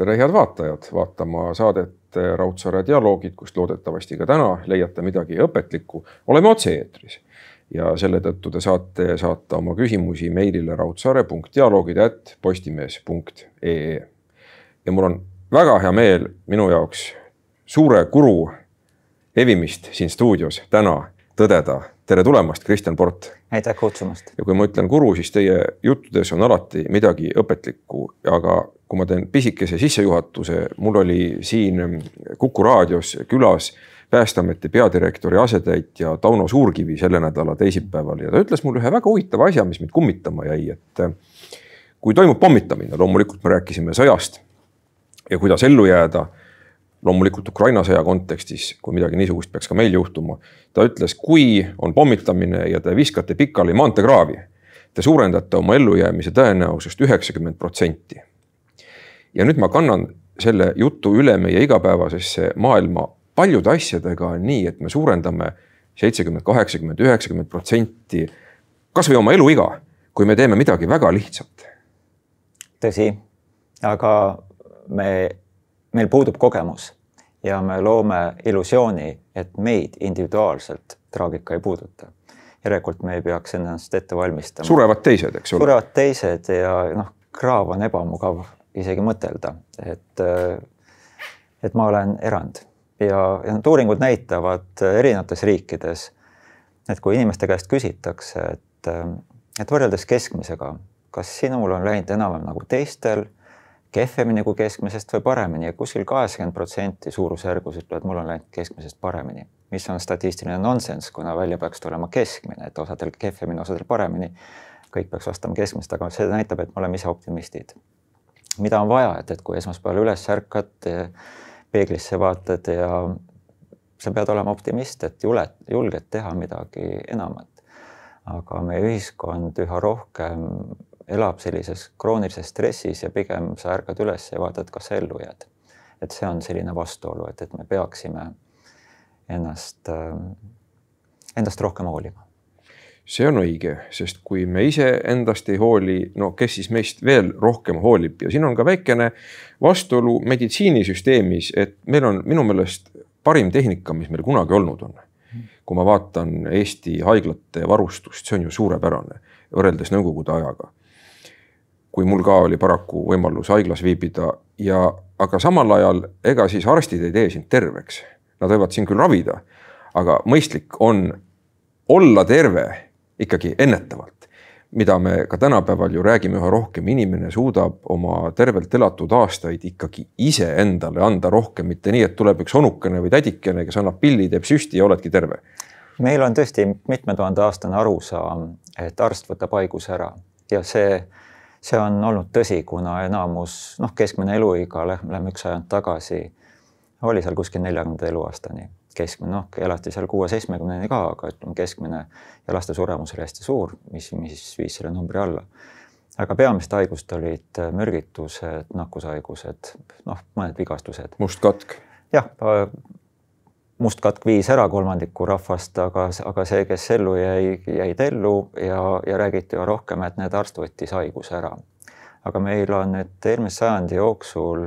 tere, head vaatajad, vaatama saadet Raudsaare dialoogid, kust loodetavasti ka täna leiate midagi õpetlikku. oleme otse-eetris ja selle tõttu te saate saata oma küsimusi meilile raudsaare.dialoogid.postimees.ee. ja mul on väga hea meel minu jaoks suure kuru evimist siin stuudios täna tõdeda. tere tulemast, Kristjan Port. aitäh kutsumast. ja kui ma ütlen kuru, siis teie juttudes on alati midagi õpetlikku, aga kui ma teen pisikese sissejuhatuse, mul oli siin Kuku raadios külas Päästeameti peadirektori asetäitja Tauno Suurkivi selle nädala teisipäeval ja ta ütles mulle ühe väga huvitava asja, mis mind kummitama jäi, et kui toimub pommitamine, loomulikult me rääkisime sõjast ja kuidas ellu jääda loomulikult Ukraina sõja kontekstis, kui midagi niisugust peaks ka meil juhtuma. ta ütles, kui on pommitamine ja te viskate pikali maanteekraavi, te suurendate oma ellujäämise tõenäosust üheksakümmend protsenti. Ja nüüd ma kannan selle jutu üle meie igapäevasesse maailma paljude asjadega on nii, et me suurendame seitsekümmend, kaheksakümmend, üheksakümmend protsenti kasvõi oma eluiga, kui me teeme midagi väga lihtsat. tõsi, aga me meil puudub kogemus ja me loome illusiooni, et meid individuaalselt traagika ei puuduta. järelikult me ei peaks ennast ette valmistama. surevad teised, eks ole. surevad teised ja noh, kraav on ebamugav isegi mõtelda, et, et ma olen erand ja, ja need uuringud näitavad erinevates riikides, et kui inimeste käest küsitakse, et, et võrreldes keskmisega, kas sinul on läinud enam-vähem nagu teistel kehvemini kui keskmisest või paremini ja kuskil kaheksakümmend protsenti suurusjärgus ütlevad, mul on läinud keskmisest paremini, mis on statistiline nonsenss, kuna välja peaks tulema keskmine, et osadel kehvemini, osadel paremini. kõik peaks vastama keskmist, aga see näitab, et me oleme ise optimistid. Mida on vaja, et, et kui esmaspäeval üles ärkad, peeglisse vaatad ja sa pead olema optimist, et juled, julged teha midagi enamat. aga meie ühiskond üha rohkem elab sellises kroonilises stressis ja pigem sa ärkad üles ja vaatad, kas sa ellu jääd. et see on selline vastuolu, et, et me peaksime ennast, endast rohkem hoolima. See on õige, sest kui me ise endast ei hooli, no kes siis meist veel rohkem hoolib ja siin on ka väikene vastuolu meditsiinisüsteemis, et meil on minu meelest parim tehnika, mis meil kunagi olnud on. kui ma vaatan Eesti haiglate varustust, see on ju suurepärane võrreldes nõukogude ajaga kui mul ka oli paraku võimalus haiglas viibida ja, aga samal ajal ega siis arstid ei tee sind terveks. Nad võivad sind küll ravida, aga mõistlik on olla terve ikkagi ennetavalt. mida me ka tänapäeval ju räägime üha rohkem, inimene suudab oma tervelt elatud aastaid ikkagi iseendale anda rohkem, mitte nii, et tuleb üks onukene või tädikene, kes annab pilli, teeb süsti ja oledki terve. meil on tõesti mitme tuhande aastane arusaam, et arst võtab haiguse ära ja see see on olnud tõsi, kuna enamus noh, keskmine eluiga, lähme üks sajand tagasi, oli seal kuskil neljakümnenda eluaastani keskmine, noh, elati seal kuue-seitsmekümneni ka, aga ütleme, keskmine ja laste suremus oli hästi suur, mis, mis viis selle numbri alla. aga peamised haigused olid mürgitused, nakkushaigused, noh, mõned vigastused. mustkatk. jah, mustkatk viis ära kolmandiku rahvast, aga, aga see, kes ellu jäi, jäid ellu ja, ja räägiti ju rohkem, et need arst võttis haiguse ära. aga meil on nüüd eelmise sajandi jooksul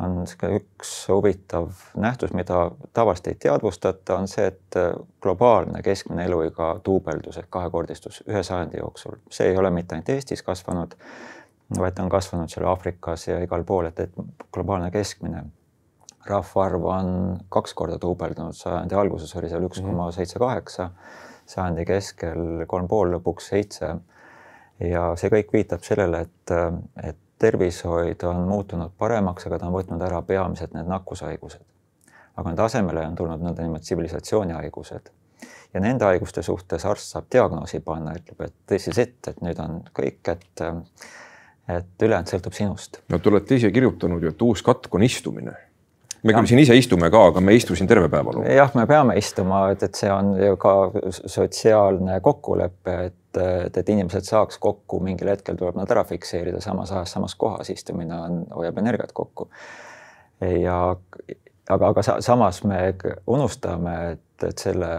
on üks huvitav nähtus, mida tavaliselt ei teadvustata, on see, et globaalne keskmine eluiga duubeldus ehk kahekordistus ühe sajandi jooksul. see ei ole mitte ainult Eestis kasvanud, vaid on kasvanud seal Aafrikas ja igal pool, et, et globaalne keskmine rahvaarv on kaks korda duubeldunud, sajandi alguses oli seal üks koma seitse kaheksa, sajandi keskel kolm pool, lõpuks seitse. ja see kõik viitab sellele, et, et tervishoid on muutunud paremaks, aga ta on võtnud ära peamiselt need nakkushaigused. aga nende asemele on tulnud nõndanimetatud tsivilisatsioonihaigused ja nende haiguste suhtes arst saab diagnoosi panna, ütleb, et this is it, et nüüd on kõik, et et ülejäänud sõltub sinust. no te olete ise kirjutanud ju, et uus katk on istumine me küll siin ise istume ka, aga me ei istu siin terve päeva. jah, me peame istuma, et, et see on ju ka sotsiaalne kokkulepe, et, et, et inimesed saaks kokku, mingil hetkel tuleb nad ära fikseerida samas ajas, samas kohas, istumine on, hoiab energiat kokku. ja aga, aga sa, samas me unustame, et, et selle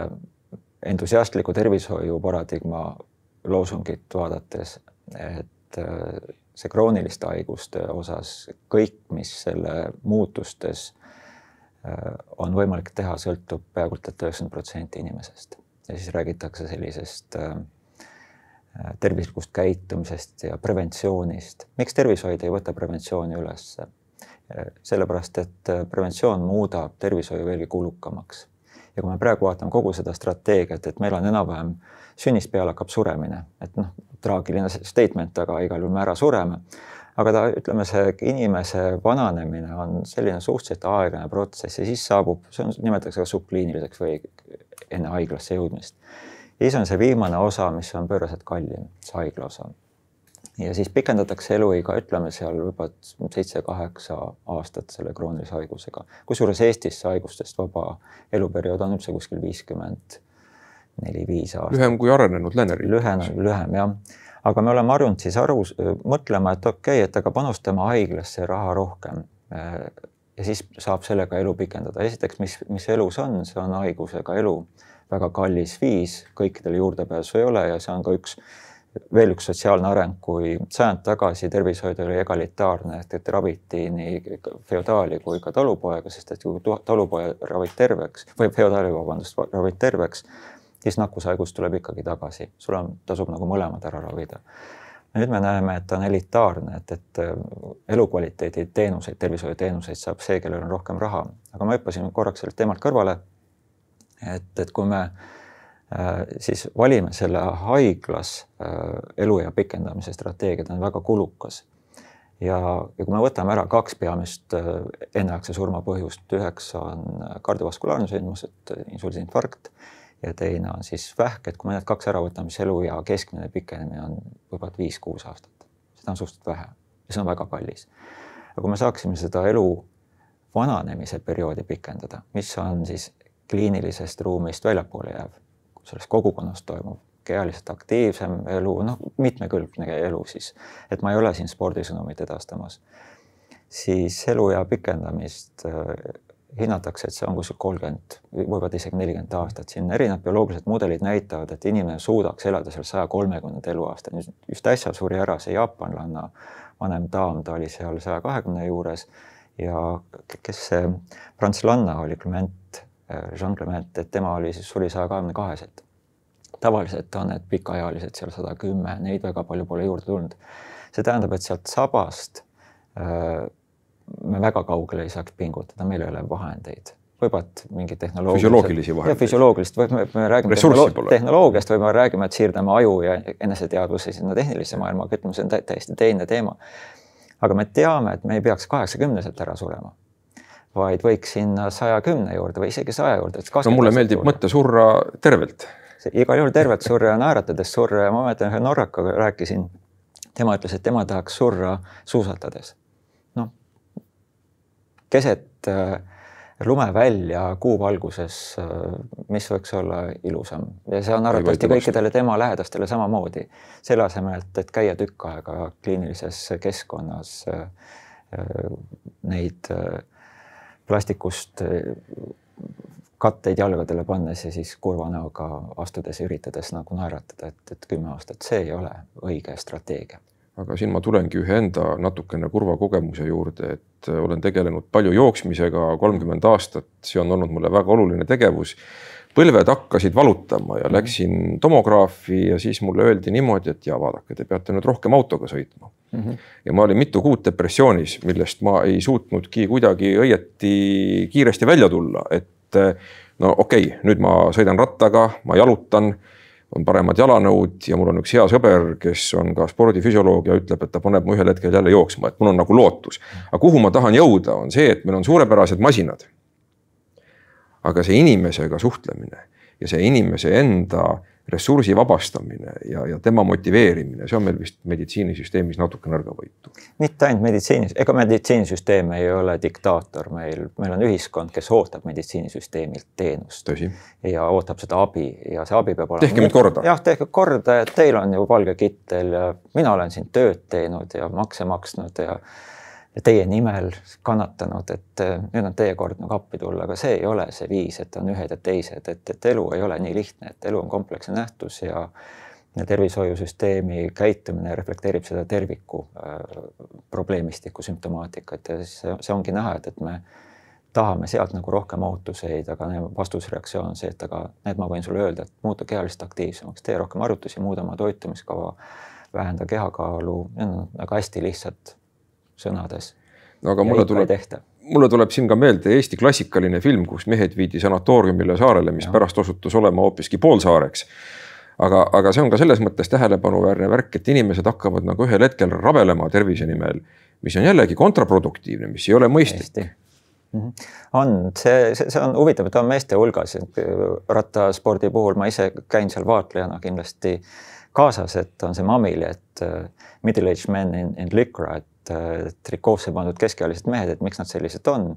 entusiastliku tervishoiu paradigma loosungit vaadates, et see krooniliste haiguste osas kõik, mis selle muutustes on võimalik teha, sõltub peaaegu et üheksakümmend protsenti inimesest ja siis räägitakse sellisest tervislikust käitumisest ja preventsioonist. miks tervishoid ei võta preventsiooni ülesse? sellepärast, et preventsioon muudab tervishoiu veelgi kulukamaks ja kui me praegu vaatame kogu seda strateegiat, et meil on enam-vähem sünnist peale hakkab suremine, et noh, traagiline statement, aga igal juhul me ära sureme. Aga ta, ütleme, see inimese vananemine on selline suhteliselt aeglane protsess ja siis saabub, see on, nimetatakse ka subkliiniliseks või enne haiglasse jõudmist. ja siis on see viimane osa, mis on pööraselt kallim, see haigla osa ja siis pikendatakse eluiga, ütleme seal juba seitse-kaheksa aastat selle kroonilise haigusega. kusjuures Eestis see haigustest vaba eluperiood on üldse kuskil viiskümmend neli-viis aastat. lühem kui arenenud lääneriik. lühem, lühem jah. Aga me oleme harjunud siis aru, mõtlema, et okei okay,, et aga panustame haiglasse raha rohkem. ja siis saab sellega elu pikendada. esiteks, mis, mis elus on, see on haigusega elu, väga kallis viis, kõikidele juurdepääsu ei ole ja see on ka üks veel üks sotsiaalne areng, kui sajand tagasi tervishoid oli egalitaarne, ehk et raviti nii feodaali kui ka talupoega, sest et kui talupoja ravid terveks või feodaali, vabandust, ravid terveks, siis nakkushaigus tuleb ikkagi tagasi, sul on, tasub nagu mõlemad ära ravida. nüüd me näeme, et ta on elitaarne, et, et äh, elukvaliteedi teenuseid, tervishoiuteenuseid saab see, kellel on rohkem raha, aga ma hüppasin korraks sellelt teemalt kõrvale. et, et kui me Äh, siis valime selle haiglas äh, eluea pikendamise strateegia, ta on väga kulukas. ja, ja kui me võtame ära kaks peamist enneaegse surma põhjust, üheks on kardiovaskulaarne sündmus, et insuldiinfarkt ja teine on siis vähk, et kui me need kaks ära võtame, siis eluea keskmine pikenemine on võib-olla viis-kuus aastat. seda on suhteliselt vähe ja see on väga kallis. aga kui me saaksime seda elu vananemise perioodi pikendada, mis on siis kliinilisest ruumist väljapoole jääv selles kogukonnas toimub kehaliselt aktiivsem elu, noh, mitmekülgne elu siis, et ma ei ole siin spordisõnumit edastamas, siis eluea pikendamist hinnatakse, et see on kuskil kolmkümmend, võivad isegi nelikümmend aastat, siin erinevad bioloogilised mudelid näitavad, et inimene suudaks elada seal saja kolmekümnenda eluaastani. just äsja suri ära see jaapanlanna vanem daam, ta oli seal saja kahekümne juures ja kes see prantslanna oli, Clement Äh, Jean Clement, et tema oli siis, suri saja kahekümne kaheselt. tavaliselt on need pikaealised seal sada kümme, neid väga palju pole juurde tulnud. see tähendab, et sealt sabast äh, me väga kaugele ei saaks pingutada, meil ei ole vahendeid võivad mingid tehnoloogilised. füsioloogilisi vahendeid. füsioloogilist, või me, me räägime tehnoloog tehnoloogiast või me räägime, et siirdame aju ja eneseteadvuse sinna tehnilisse maailma, ütleme, see on täiesti teine teema. aga me teame, et me ei peaks kaheksakümneselt ära surema vaid võiks sinna saja kümne juurde või isegi saja juurde. no mulle meeldib juurde. mõte surra tervelt. igal juhul tervelt surra ja naeratades surra ja ma mäletan ühe norrakaga rääkisin. tema ütles, et tema tahaks surra suusatades. Keset äh, lumevälja kuuvalguses äh,, mis võiks olla ilusam ja see on arvatavasti kõikidele tema lähedastele samamoodi. selle asemel, et, käia tükk aega kliinilises keskkonnas äh, neid plastikust katteid jalgadele pannes ja siis kurva näoga astudes ja üritades nagu naeratada, et, et kümme aastat, see ei ole õige strateegia. Aga siin ma tulengi ühe enda natukene kurva kogemuse juurde, et olen tegelenud palju jooksmisega, kolmkümmend aastat, see on olnud mulle väga oluline tegevus põlved hakkasid valutama ja läksin tomograafi ja siis mulle öeldi niimoodi, et ja vaadake, te peate nüüd rohkem autoga sõitma mm. -hmm. ja ma olin mitu kuud depressioonis, millest ma ei suutnudki kuidagi õieti kiiresti välja tulla, et no okei okay,, nüüd ma sõidan rattaga, ma jalutan, on paremad jalanõud ja mul on üks hea sõber, kes on ka spordifüsioloog ja ütleb, et ta paneb mu ühel hetkel jälle jooksma, et mul on nagu lootus. aga kuhu ma tahan jõuda, on see, et meil on suurepärased masinad aga see inimesega suhtlemine ja see inimese enda ressursi vabastamine ja, ja tema motiveerimine, see on meil vist meditsiinisüsteemis natuke nõrgavõitu. mitte ainult meditsiinis, ega meditsiinisüsteem ei ole diktaator, meil, meil on ühiskond, kes ootab meditsiinisüsteemilt teenust. ja ootab seda abi ja see abi peab olema. tehke nüüd korda. jah, tehke korda, et teil on ju valge kittel ja mina olen siin tööd teinud ja makse maksnud ja teie nimel kannatanud, et äh, nüüd on teie kord nagu appi tulla, aga see ei ole see viis, et on ühed ja teised, et, et elu ei ole nii lihtne, et elu on kompleksne nähtus ja tervishoiusüsteemi käitumine reflekteerib seda terviku probleemistiku sümptomaatikat ja siis see ongi näha, et, et me tahame sealt nagu rohkem ootuseid, aga vastusreaktsioon on see, et aga need ma võin sulle öelda, et muutu kehaliselt aktiivsemaks, tee rohkem harjutusi, muuda oma toitumiskava, vähenda kehakaalu, need on väga hästi lihtsad sõnades. no aga mulle tuleb, mulle tuleb siin ka meelde Eesti klassikaline film, kus mehed viidi sanatooriumile saarele, mis ja. pärast osutus olema hoopiski poolsaareks aga, aga see on ka selles mõttes tähelepanuväärne värk, et inimesed hakkavad nagu ühel hetkel rabelema tervise nimel, mis on jällegi kontraproduktiivne, mis ei ole mõistlik. Mhm. on, see, see, see on huvitav, et on meeste hulgas, rattaspordi puhul ma ise käin seal vaatlejana kindlasti kaasas, et on see Mamili, et uh, middle-aged men in, in liquor, et trikoosse pandud keskealised mehed, et miks nad sellised on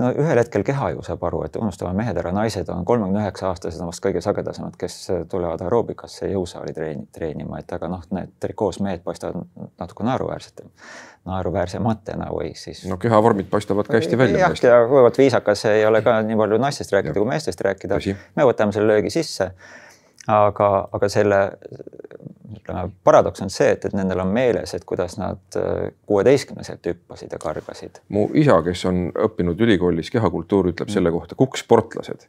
no ühel hetkel keha ju saab aru, et unustame mehed ära, naised on kolmekümne üheksa aastased on vast kõige sagedasemad, kes tulevad aeroobikasse jõusaali treeni, treenima, et aga noh, need trikoos mehed paistavad natuke naeruväärselt, naeruväärsematena või siis. no kehavormid paistavad ka hästi välja. jah, ja kuivõrd viisakas ei ole ka nii palju naistest rääkida kui meestest rääkida. me võtame selle löögi sisse aga, aga selle ütleme, paradoks on see, et, et nendel on meeles, et kuidas nad äh, kuueteistkümneselt hüppasid ja kargasid. mu isa, kes on õppinud ülikoolis kehakultuuri, ütleb mm. selle kohta kukksportlased.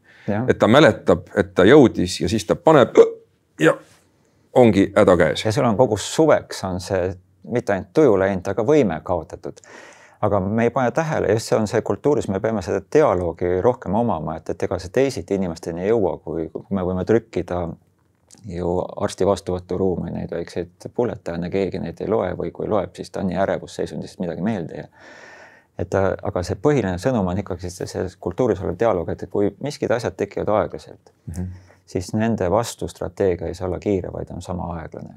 et ta mäletab, et ta jõudis ja siis ta paneb ja ongi häda käes. ja sul on kogu suveks on see mitte ainult tuju läinud, aga võime kaotatud aga me ei pane tähele, just see on see kultuuris, me peame seda dialoogi rohkem omama, et, et ega see teisiti inimesteni ei jõua, kui, kui me võime trükkida ju arsti vastuvõturuumi neid väikseid bulletääne, keegi neid ei loe või kui loeb, siis ta on nii ärevusseisundis, midagi meelde ei jää. et aga see põhiline sõnum on ikkagi selles kultuuris olev dialoog, et kui miskid asjad tekivad aeglaselt mm, -hmm. siis nende vastustrateegia ei saa olla kiire, vaid on sama aeglane.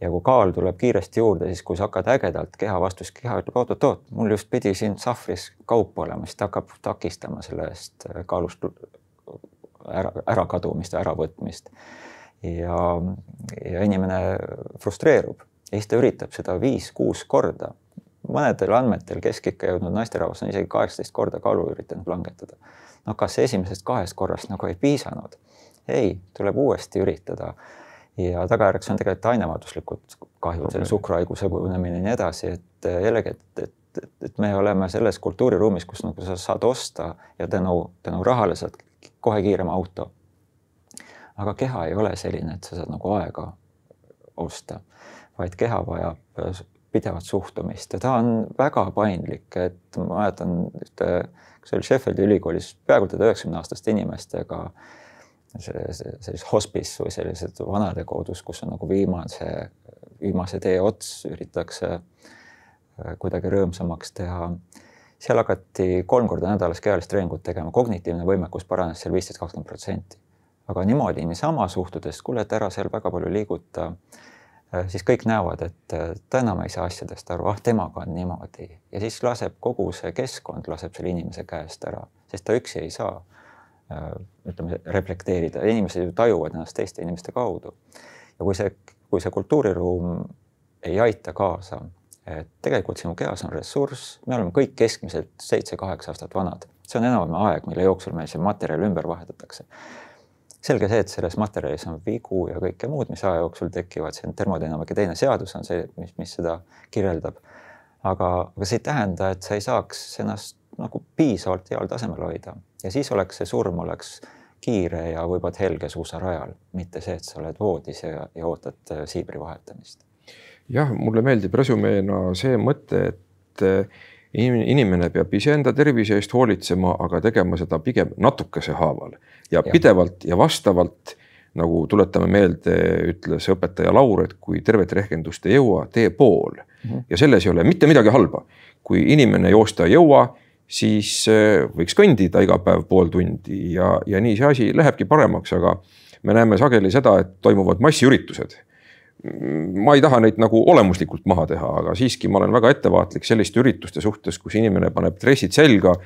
ja kui kaal tuleb kiiresti juurde, siis kui sa hakkad ägedalt keha vastu, siis keha ütleb oot-oot-oot, mul just pidi siin sahvris kaupa olema, siis ta hakkab takistama sellest kaalust ära, ärakadumist, äravõtmist ja, ja inimene frustreerub ja siis ta üritab seda viis-kuus korda. mõnedel andmetel keskikka jõudnud naisterahvas on isegi kaheksateist korda kaalu üritanud langetada. no kas esimesest kahest korrast nagu ei piisanud? ei, tuleb uuesti üritada ja tagajärjeks on tegelikult ainevaaduslikud kahjud okay., suhkruhaiguse kujunemine ja nii edasi, et jällegi, et, et, et, et me oleme selles kultuuriruumis, kus nagu sa saad osta ja tänu, tänu rahale saad kohe kiirema auto aga keha ei ole selline, et sa saad nagu aega osta, vaid keha vajab äh, pidevat suhtumist ja ta on väga paindlik, et ma mäletan ühte, see oli Sheffieldi ülikoolis peaaegu üheksakümne aastaste inimestega sellises hospice või sellised vanadekodus, kus on nagu viimase, viimase tee ots, üritatakse äh, kuidagi rõõmsamaks teha. seal hakati kolm korda nädalas kehalist treeningut tegema, kognitiivne võimekus paranes seal viisteist, kakskümmend protsenti aga niimoodi niisama suhtudes, kuule, et ära seal väga palju liiguta, äh, siis kõik näevad, et äh, ta enam ei saa asjadest aru, ah temaga on niimoodi. Ja siis laseb kogu see keskkond laseb selle inimese käest ära, sest ta üksi ei saa äh, ütleme, reflekteerida, inimesed ju tajuvad ennast teiste inimeste kaudu. ja kui see, kui see kultuuriruum ei aita kaasa, et tegelikult sinu kehas on ressurss, me oleme kõik keskmiselt seitse-kaheksa aastat vanad, see on enam-vähem aeg, mille jooksul meil see materjal ümber vahetatakse selge see, et selles materjalis on vigu ja kõike muud, mis aja jooksul tekivad, see on termodünaamika teine seadus on see, mis, mis seda kirjeldab. aga, aga see ei tähenda, et sa ei saaks ennast nagu piisavalt heal tasemel hoida ja siis oleks see surm oleks kiire ja võib-olla helge suusarajal, mitte see, et sa oled voodis ja, ja ootad äh, siibri vahetamist. jah, mulle meeldib resümeena see mõte, et äh, inimene peab iseenda tervise eest hoolitsema, aga tegema seda pigem natukese haaval ja, ja. pidevalt ja vastavalt nagu tuletame meelde, ütles õpetaja Laur, et kui tervet rehkendust ei jõua, tee pool mm. -hmm. ja selles ei ole mitte midagi halba. kui inimene joosta ei jõua, siis äh, võiks kõndida iga päev pool tundi ja, ja nii see asi lähebki paremaks, aga me näeme sageli seda, et toimuvad massiüritused ma ei taha neid nagu olemuslikult maha teha, aga siiski ma olen väga ettevaatlik selliste ürituste suhtes, kus inimene paneb dressid selga.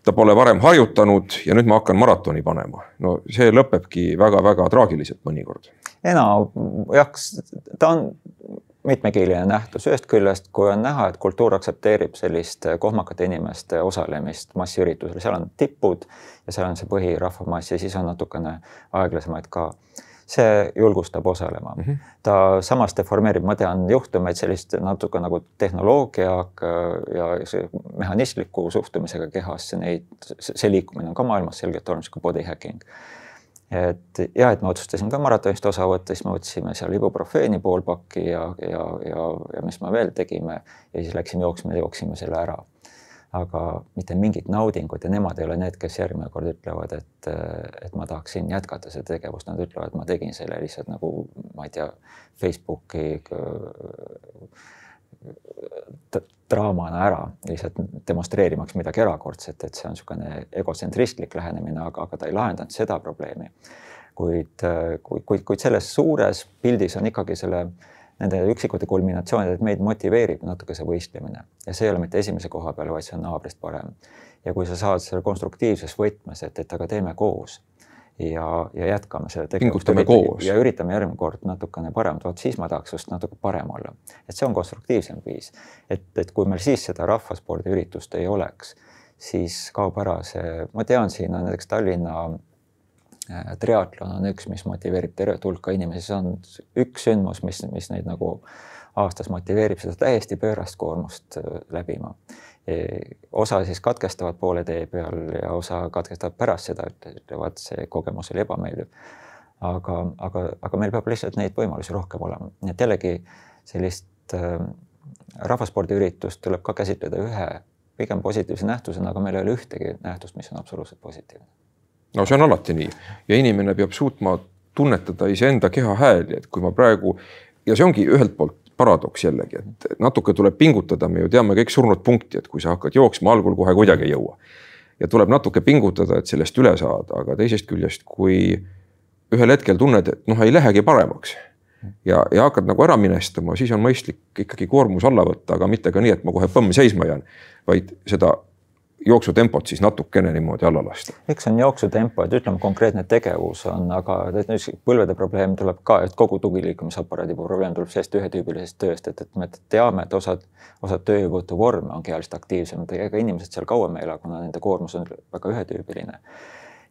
ta pole varem harjutanud ja nüüd ma hakkan maratoni panema. no see lõpebki väga-väga traagiliselt mõnikord. enam jah, ta on mitmekihiline nähtus, ühest küljest, kui on näha, et kultuur aktsepteerib sellist kohmakate inimeste osalemist massiüritusel, seal on tipud ja seal on see põhirahvamass ja siis on natukene aeglasemaid ka see julgustab osalema mm. -hmm. ta samas deformeerib, ma tean juhtumeid sellist natuke nagu tehnoloogia ja mehhanistliku suhtumisega kehasse, neid, see liikumine on ka maailmas selgelt olemas kui body hacking et ja et me otsustasime ka maratonist osa võtta, siis me võtsime seal ibuprofeeni pool pakki ja, ja, ja, ja mis me veel tegime ja siis läksime jooksma ja jooksime selle ära. Aga mitte mingit naudingut ja nemad ei ole need, kes järgmine kord ütlevad, et, et ma tahaksin jätkata seda tegevust, nad ütlevad, ma tegin selle lihtsalt nagu ma ei tea, Facebooki draamana ära, lihtsalt demonstreerimaks midagi erakordset, et see on niisugune egotsentristlik lähenemine, aga, aga ta ei lahendanud seda probleemi. kuid, kuid, kuid, kuid selles suures pildis on ikkagi selle, nende üksikute kulminatsioonide, et meid motiveerib natuke see võistlemine ja see ei ole mitte esimese koha peal, vaid see on naabrist parem. ja kui sa saad selle konstruktiivses võtmes, et, et aga teeme koos ja, ja jätkame seda tegevust. ja üritame järgmine kord natukene paremat, vot siis ma tahaks just natuke parem olla. et see on konstruktiivsem viis, et, et kui meil siis seda rahvaspordiüritust ei oleks, siis kaob ära see, ma tean, siin on näiteks Tallinna triatlon on üks, mis motiveerib tervet hulka inimesi, see on üks sündmus, mis, mis neid nagu aastas motiveerib seda täiesti pöörast koormust äh, läbima osa siis katkestavad poole tee peal ja osa katkestavad pärast seda, ütlevad, see kogemus oli ebameeldiv. aga, aga, aga meil peab lihtsalt neid võimalusi rohkem olema, nii et jällegi sellist äh, rahvaspordiüritust tuleb ka käsitleda ühe pigem positiivse nähtusena, aga meil ei ole ühtegi nähtust, mis on absoluutselt positiivne. No see on alati nii ja inimene peab suutma tunnetada iseenda keha hääli, et kui ma praegu ja see ongi ühelt poolt paradoks jällegi, et natuke tuleb pingutada, me ju teame kõik surnud punkti, et kui sa hakkad jooksma, algul kohe kuidagi ei jõua. ja tuleb natuke pingutada, et sellest üle saada, aga teisest küljest, kui ühel hetkel tunned, et noh, ei lähegi paremaks ja, ja hakkad nagu ära minestama, siis on mõistlik ikkagi koormus alla võtta, aga mitte ka nii, et ma kohe põmm seisma jään, vaid seda jooksutempot siis natukene niimoodi alla lasta? eks see on jooksutempo, et ütleme, konkreetne tegevus on, aga põlvede probleem tuleb ka, et kogu tugiliikumisaparaadi probleem tuleb sellest ühetüübilisest tööst, et, et me teame, et osad, osad töövõtuvorme on kehaliselt aktiivsemad, ega inimesed seal kauem ei ela, kuna nende koormus on väga ühetüübiline.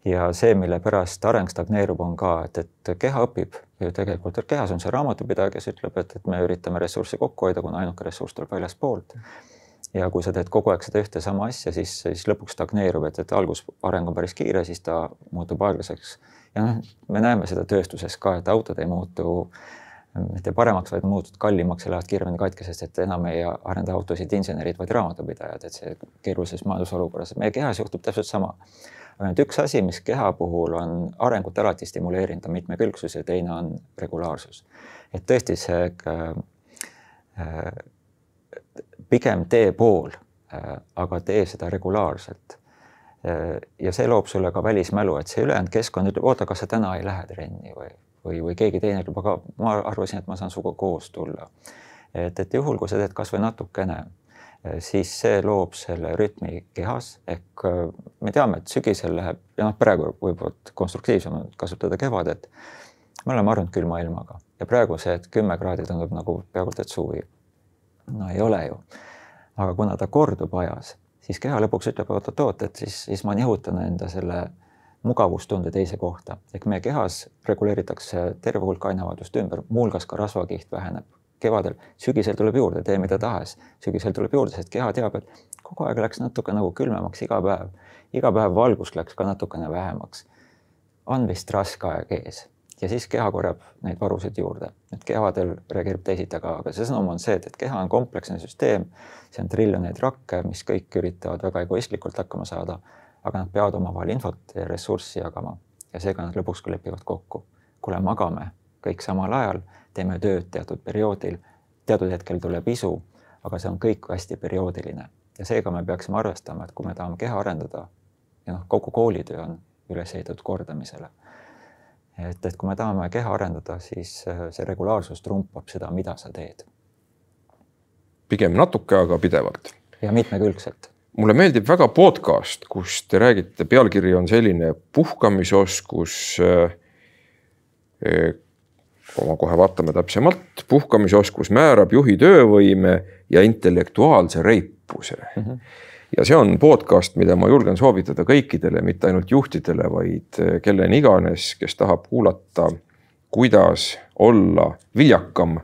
ja see, mille pärast areng stagneerub, on ka, et, et keha õpib ju tegelikult, kehas on see raamatupidaja, kes ütleb, et, et me üritame ressurssi kokku hoida, kuna ainuke ressurss tuleb väljaspoolt ja kui sa teed kogu aeg seda ühte sama asja, siis, siis lõpuks stagneerub, et, et algus areng on päris kiire, siis ta muutub aeglaseks. ja noh, me näeme seda tööstuses ka, et autod ei muutu mitte paremaks, vaid muutuvad kallimaks ja lähevad kiiremini katki, sest et enam ei arenda autosid insenerid, vaid raamatupidajad, et see keerulises majandusolukorras, meie kehas juhtub täpselt sama. aga nüüd üks asi, mis keha puhul on arengut alati stimuleerinud, on mitmekülgsus ja teine on regulaarsus. et tõesti see äh, pigem tee pool, äh, aga tee seda regulaarselt. Äh, ja see loob sulle ka välismälu, et see ülejäänud keskkond ütleb, oota, kas sa täna ei lähe trenni või, või, või keegi teine ütleb, aga ma arvasin, et ma saan sinuga koos tulla. et, et juhul, kui sa teed kasvõi natukene, äh, siis see loob selle rütmi kehas ehk me teame, et sügisel läheb ja noh, praegu võib-olla konstruktiivsemalt kasutada kevadet. me oleme harjunud külma ilmaga ja praegu see, et kümme kraadi tundub nagu peaaegu et suvi no ei ole ju. aga kuna ta kordub ajas, siis keha lõpuks ütleb oot-oot-oot, et siis, siis ma nihutan enda selle mugavustunde teise kohta ehk meie kehas reguleeritakse terve hulk aineavaldust ümber, muuhulgas ka rasvakiht väheneb kevadel, sügisel tuleb juurde, tee mida tahes, sügisel tuleb juurde, sest keha teab, et kogu aeg läks natuke nagu külmemaks iga päev. iga päev valgust läks ka natukene vähemaks. on vist raske aeg ees ja siis keha korjab neid varusid juurde. et kevadel reageerib teisiti, aga, aga see sõnum on see, et, et keha on kompleksne süsteem, see on triljoneid rakke, mis kõik üritavad väga egoistlikult hakkama saada, aga nad peavad omavahel infot ja ressurssi jagama ja seega nad lõpuks ka lepivad kokku. kuule, magame kõik samal ajal, teeme tööd teatud perioodil, teatud hetkel tuleb isu, aga see on kõik hästi perioodiline ja seega me peaksime arvestama, et kui me tahame keha arendada ja noh, kogu koolitöö on üles ehitatud kordamisele et, et kui me tahame keha arendada, siis äh, see regulaarsus trumpab seda, mida sa teed. pigem natuke, aga pidevalt. ja mitmekülgselt. mulle meeldib väga podcast, kus te räägite, pealkiri on selline puhkamisoskus. Eh, ma kohe vaatame täpsemalt, puhkamisoskus määrab juhi töövõime ja intellektuaalse reipuse mm. -hmm ja see on podcast, mida ma julgen soovitada kõikidele, mitte ainult juhtidele, vaid eh, kelleni iganes, kes tahab kuulata kuidas olla viljakam.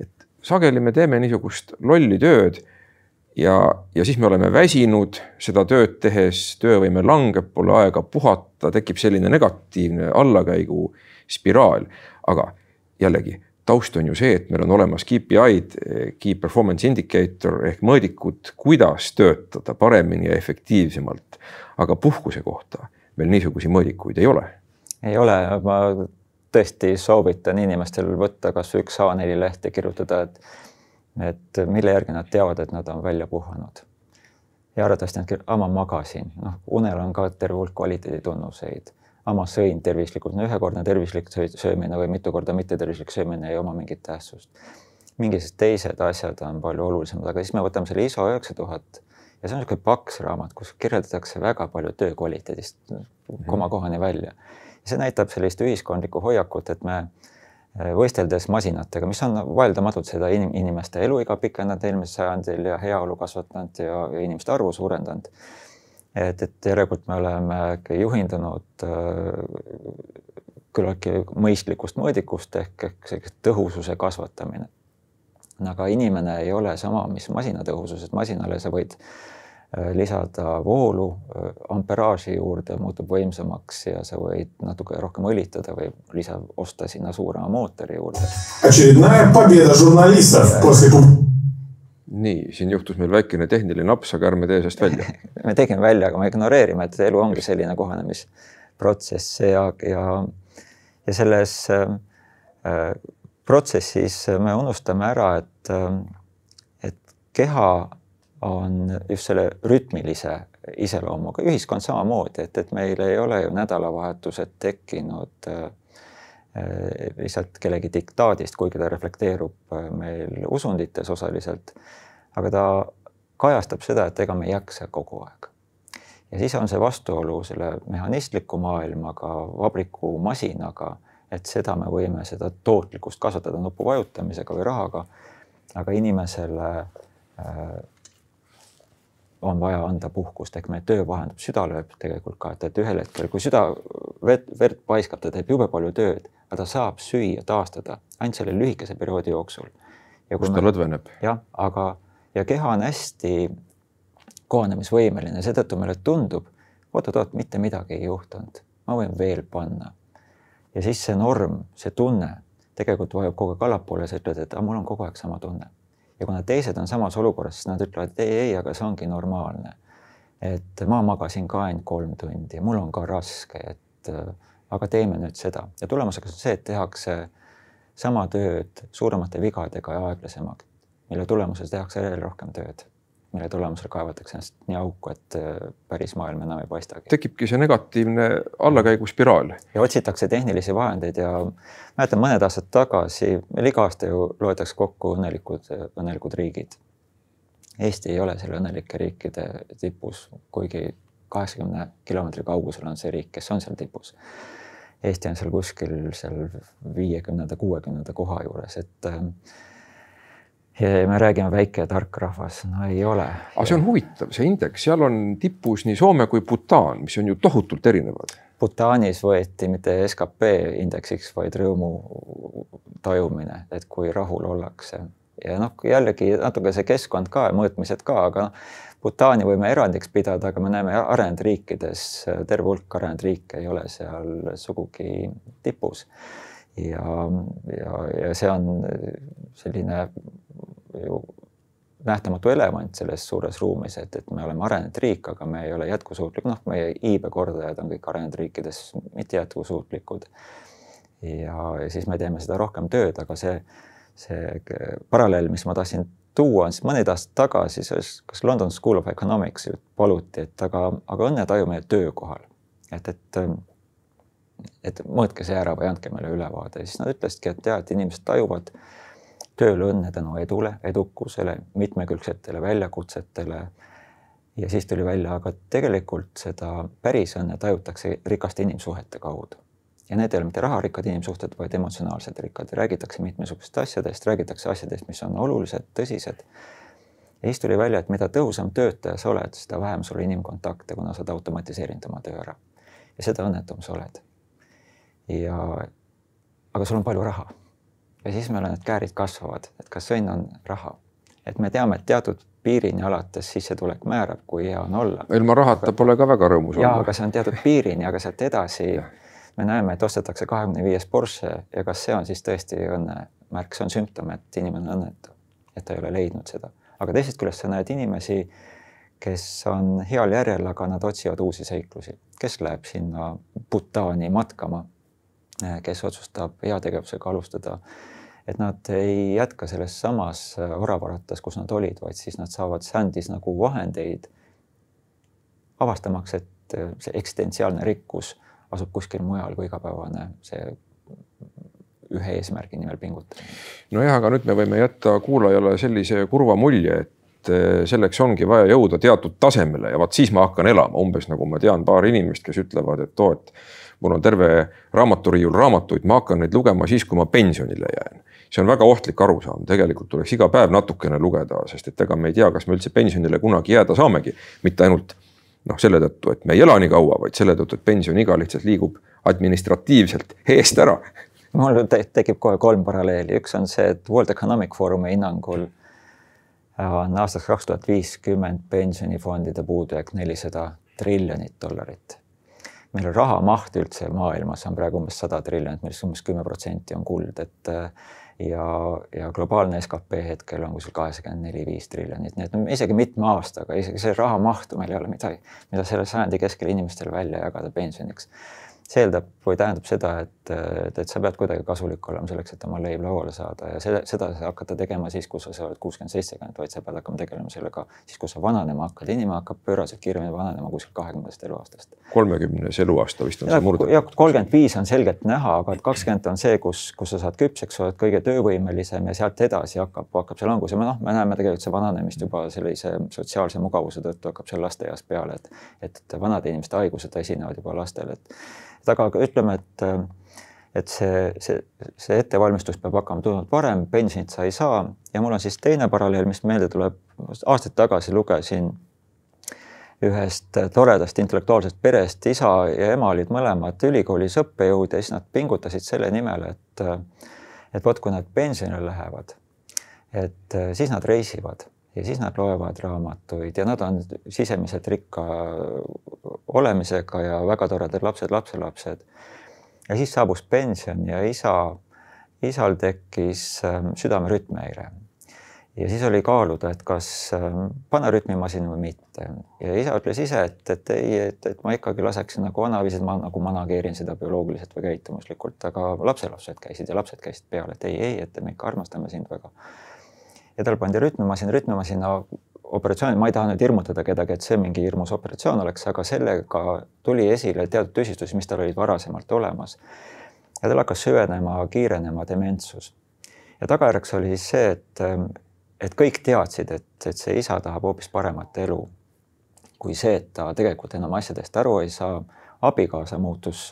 et sageli me teeme niisugust lolli tööd ja, ja siis me oleme väsinud seda tööd tehes, töövõime langeb, pole aega puhata, tekib selline negatiivne allakäigu spiraal, aga jällegi taust on ju see, et meil on olemas KPI-d, Key Performance Indicator ehk mõõdikud, kuidas töötada paremini ja efektiivsemalt. aga puhkuse kohta meil niisuguseid mõõdikuid ei ole. ei ole, ma tõesti soovitan inimestel võtta kasvõi üks A4 leht ja kirjutada, et, et mille järgi nad teavad, et nad on välja puhanud. ja arvatavasti nad kirjutavad, ma magasin, noh, unel on ka terve hulk kvaliteeditunnuseid aga ma sõin tervislikult, no ühekordne tervislik söömine või mitu korda mittetervislik söömine ei oma mingit tähtsust. mingisugused teised asjad on palju olulisemad, aga siis me võtame selle ISO üheksa tuhat ja see on niisugune paks raamat, kus kirjeldatakse väga palju töö kvaliteedist mhm. komakohani välja. see näitab sellist ühiskondlikku hoiakut, et me eh, võisteldes masinatega, mis on vaieldamatult seda inimeste eluiga pikendanud eelmisel sajandil ja heaolu kasvatanud ja, ja inimeste arvu suurendanud et, et järelikult me oleme juhindunud äh, küllaltki mõistlikust mõõdikust ehk, ehk sellise tõhususe kasvatamine. aga inimene ei ole sama, mis masina tõhusus, et masinale sa võid äh, lisada voolu äh, amperaaži juurde, muutub võimsamaks ja sa võid natuke rohkem õlitada või lisa, osta sinna suurema mootori juurde nii, siin juhtus meil väikene tehniline naps, aga ärme tee sellest välja. Me tegime välja, aga me ignoreerime, et elu ongi selline kohanemisprotsess ja, ja, ja selles äh, protsessis me unustame ära, et äh,, et keha on just selle rütmilise iseloomuga, ühiskond samamoodi, et, et meil ei ole ju nädalavahetused tekkinud äh, lihtsalt kellegi diktaadist, kuigi ta reflekteerub äh, meil usundites osaliselt aga ta kajastab seda, et ega me ei jaksa kogu aeg. ja siis on see vastuolu selle mehhanistliku maailmaga, vabrikumasinaga, et seda me võime seda tootlikkust kasvatada nupu vajutamisega või rahaga, aga inimesele äh, on vaja anda puhkust, ehk meie töö vahendab, süda lööb tegelikult ka, et, et ühel hetkel, kui süda vett, verd paiskab, ta teeb jube palju tööd, aga ta saab süüa, taastada ainult selle lühikese perioodi jooksul. kus ta lõdveneb. jah, aga ja keha on hästi kohanemisvõimeline, seetõttu meile tundub, oot-oot-oot, mitte midagi ei juhtunud, ma võin veel panna. ja siis see norm, see tunne tegelikult vajub kogu aeg allapoole, sa ütled, et mul on kogu aeg sama tunne. ja kuna teised on samas olukorras, siis nad ütlevad, et ei, ei, aga see ongi normaalne. et ma magasin ka ainult kolm tundi, mul on ka raske, et aga teeme nüüd seda ja tulemuseks on see, et tehakse sama tööd suuremate vigadega ja aeglasemalt mille tulemusel tehakse veel rohkem tööd, mille tulemusel kaevatakse ennast nii auku, et äh, päris maailm enam ei paistagi. tekibki see negatiivne allakäiguspiraal. ja otsitakse tehnilisi vahendeid ja mäletan mõned aastad tagasi, meil iga aasta ju loetakse kokku õnnelikud, õnnelikud riigid. Eesti ei ole selle õnnelike riikide tipus, kuigi kaheksakümne kilomeetri kaugusel on see riik, kes on seal tipus. Eesti on seal kuskil seal viiekümnenda, kuuekümnenda koha juures, et äh, ja me räägime väike ja tark rahvas, no ei ole. aga see on huvitav, see indeks, seal on tipus nii Soome kui Bhutan, mis on ju tohutult erinevad. Bhutanis võeti mitte skp indeksiks, vaid rõõmu tajumine, et kui rahul ollakse ja noh, jällegi natuke see keskkond ka, mõõtmised ka, aga Bhutani võime erandiks pidada, aga me näeme arenenud riikides, terve hulk arenenud riike ei ole seal sugugi tipus. ja, ja, ja see on selline ju nähtamatu elevant selles suures ruumis, et, et me oleme arenenud riik, aga me ei ole jätkusuutlik, noh, meie iibekordajad on kõik arenenud riikides mitte jätkusuutlikud. ja, ja siis me teeme seda rohkem tööd, aga see, see paralleel, mis ma tahtsin tuua, on siis mõned aastad tagasi, kas London School of Economics paluti, et aga, aga õnnetaju meie töökohal, et, et et mõõtke see ära või andke meile ülevaade, siis nad ütlesidki, et tead, inimesed tajuvad äh, tööl õnne tänu edule, edukusele, mitmekülgsetele väljakutsetele. ja siis tuli välja, aga tegelikult seda päris õnne tajutakse rikaste inimsuhete kaudu. Ja need ei ole mitte raharikkad inimsuhted, vaid emotsionaalselt rikkad, räägitakse mitmesugustest asjadest, räägitakse asjadest, mis on olulised, tõsised. ja siis tuli välja, et mida tõhusam töötaja sa oled, seda vähem sul inimkontakte, kuna sa oled automatiseerinud oma töö ära. ja seda õnnetum sa oled. ja aga sul on palju raha. ja siis meil need käärid kasvavad, et kas õnn on raha. et me teame, et teatud piirini alates sissetulek määrab, kui hea on olla. ilma rahata pole ka väga rõõmus olla. jaa, aga see on teatud piirini, aga sealt edasi me näeme, et ostetakse kahekümne viies Porsche ja kas see on siis tõesti õnne märk, see on sümptom, et inimene on õnnetu, et ta ei ole leidnud seda. aga teisest küljest sa näed inimesi, kes on heal järjel, aga nad otsivad uusi seiklusi, kes läheb sinna Bhutani matkama, kes otsustab heategevusega alustada et nad ei jätka selles samas äh, oravaratas, kus nad olid, vaid siis nad saavad sändis nagu vahendeid avastamaks, et äh, see eksistentsiaalne rikkus asub kuskil mujal kui igapäevane see ühe eesmärgi nimel pingutamine. nojah, aga nüüd me võime jätta kuulajale sellise kurva mulje, et äh, selleks ongi vaja jõuda teatud tasemele ja vaat siis ma hakkan elama, umbes nagu ma tean paari inimest, kes ütlevad, et oo, et mul on terve raamaturiiul raamatuid, ma hakkan neid lugema siis, kui ma pensionile jään. See on väga ohtlik arusaam, tegelikult tuleks iga päev natukene lugeda, sest et ega me ei tea, kas me üldse pensionile kunagi jääda saamegi, mitte ainult noh, selle tõttu, et me ei ela nii kaua, vaid selle tõttu, et pensioniiga lihtsalt liigub administratiivselt eest ära. mul tekib kohe kolm paralleeli, üks on see, et World Economic Forumi hinnangul on aastaks kaks tuhat viiskümmend pensionifondide puudujääk nelisada triljonit dollarit. meil raha maht üldse maailmas on praegu umbes sada triljonit, millest umbes kümme protsenti on kuld, et ja, ja globaalne skp hetkel on kuskil kaheksakümmend neli, viis triljonit, nii et no isegi mitme aastaga, isegi see raha mahtu meil ei ole midagi, mida selle sajandi keskel inimestele välja jagada pensioniks see eeldab või tähendab seda, et, et, et sa pead kuidagi kasulik olema selleks, et oma leib lauale saada ja seda, seda sa hakata tegema siis, kui sa oled kuuskümmend, seitsekümmend, vaid sa pead hakkama tegelema sellega siis, kui sa vananema hakkad. inimene hakkab pööraselt kiiremini vananema kuskil kahekümnendast eluaastast. kolmekümnes eluaasta vist on ja, see murd. jah, kolmkümmend viis on selgelt näha, aga kakskümmend on see, kus, kus sa saad küpseks, oled kõige töövõimelisem ja sealt edasi hakkab, hakkab see langus ja noh, me näeme tegelikult see vananemist juba sellise sotsiaalse mugavuse tõttu hakkab see lasteeas peale, et, et vanade inimeste haigused esinevad juba lastel, et et aga ütleme, et et see, see, see ettevalmistus peab hakkama tunduvalt varem, pensionit sa ei saa. Ja mul on siis teine paralleel, mis meelde tuleb, aastaid tagasi lugesin ühest toredast intellektuaalsest perest, isa ja ema olid mõlemad ülikoolis õppejõud ja siis nad pingutasid selle nimel, et et vot, kui nad pensionile lähevad, et siis nad reisivad ja siis nad loevad raamatuid ja nad on sisemiselt rikka olemisega ja väga toredad lapsed, lapselapsed. ja siis saabus pension ja isa, isal tekkis ähm, südame rütmihäire. ja siis oli kaaluda, et kas ähm, panna rütmimasin või mitte ja isa ütles ise, et, et ei, et, et ma ikkagi laseksin nagu vanaviisi, et ma nagu manageerin seda bioloogiliselt või käitumuslikult, aga lapselapsed käisid ja lapsed käisid peale, et ei, ei, et me ikka armastame sind väga ja tal pandi rütmimasin, rütmimasina operatsioon, ma ei taha nüüd hirmutada kedagi, et see mingi hirmus operatsioon oleks, aga sellega tuli esile teatud tüsistusi, mis tal olid varasemalt olemas. ja tal hakkas süvenema, kiirenema dementsus. ja tagajärjeks oli see, et, et kõik teadsid, et, et see isa tahab hoopis paremat elu kui see, et ta tegelikult enam asjadest aru ei saa. abikaasa muutus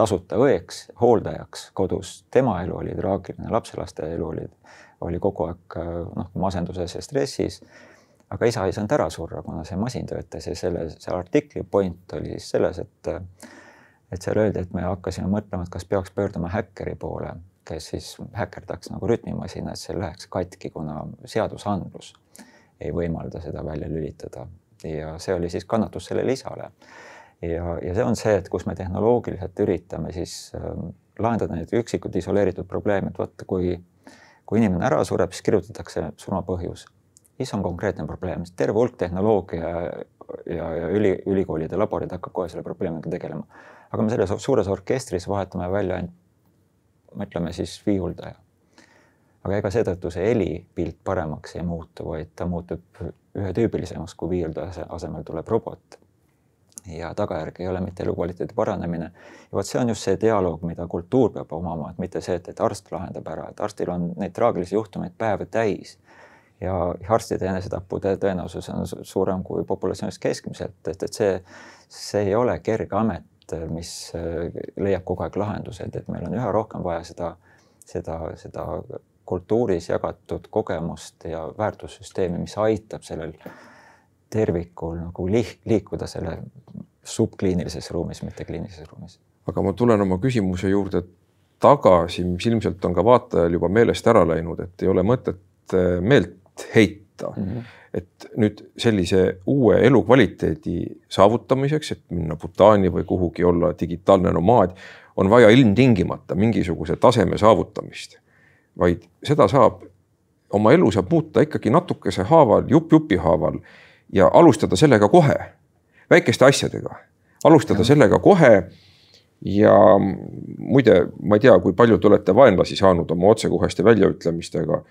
tasuta õeks, hooldajaks kodus, tema elu oli traagiline, lapselaste elu oli oli kogu aeg noh, masenduses ja stressis. aga isa ei saanud ära surra, kuna see masin töötas ja selle, see artikli point oli siis selles, et et seal öeldi, et me hakkasime mõtlema, et kas peaks pöörduma häkkeri poole, kes siis häkkerdaks nagu rütmimasina, et see läheks katki, kuna seadusandlus ei võimalda seda välja lülitada ja see oli siis kannatus sellele isale. ja, ja see on see, et kus me tehnoloogiliselt üritame siis äh, lahendada neid üksikud isoleeritud probleeme, et vot kui kui inimene ära sureb, siis kirjutatakse surma põhjus. siis on konkreetne probleem, terve hulk tehnoloogia ja, ja üli, ülikoolide laborid hakkab kohe selle probleemiga tegelema. aga me selles suures orkestris vahetame välja ainult, ütleme siis viiuldaja. aga ega seetõttu see helipilt paremaks ei muutu, vaid ta muutub ühetüübilisemaks, kui viiuldaja asemel tuleb robot ja tagajärg ei ole mitte elukvaliteedi paranemine. ja vot see on just see dialoog, mida kultuur peab omama, et mitte see, et, et arst lahendab ära, et arstil on neid traagilisi juhtumeid päev täis. ja arstide enesetappude tõenäosus on suurem kui populatsioonis keskmiselt, et, et see, see ei ole kerge amet, mis äh, leiab kogu aeg lahendused, et meil on üha rohkem vaja seda, seda, seda kultuuris jagatud kogemust ja väärtussüsteemi, mis aitab sellel tervikul nagu liik-, liikuda selle subkliinilises ruumis, mitte kliinilises ruumis. aga ma tulen oma küsimuse juurde tagasi, mis ilmselt on ka vaatajal juba meelest ära läinud, et ei ole mõtet äh, meelt heita mm. -hmm. et nüüd sellise uue elukvaliteedi saavutamiseks, et minna Bhutani või kuhugi olla digitaalne nomaad, on vaja ilmtingimata mingisuguse taseme saavutamist, vaid seda saab, oma elu saab muuta ikkagi natukese haaval, jupp jupi haaval ja alustada sellega kohe, väikeste asjadega, alustada ja. sellega kohe ja muide, ma ei tea, kui palju te olete vaenlasi saanud oma otsekoheste väljaütlemistega.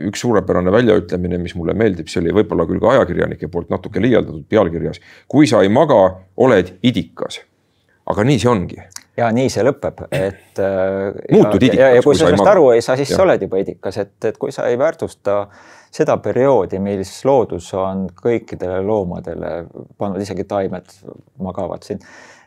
üks suurepärane väljaütlemine, mis mulle meeldib, see oli võib-olla küll ka ajakirjanike poolt natuke liialdatud pealkirjas. kui sa ei maga, oled idikas. aga nii see ongi. Ja nii see lõpeb, et. muutud idikas. ja, ja kui sa sellest aru ei saa, siis ja. sa oled juba idikas, et, et kui sa ei väärtusta seda perioodi, mis loodus on kõikidele loomadele pannud, isegi taimed magavad siin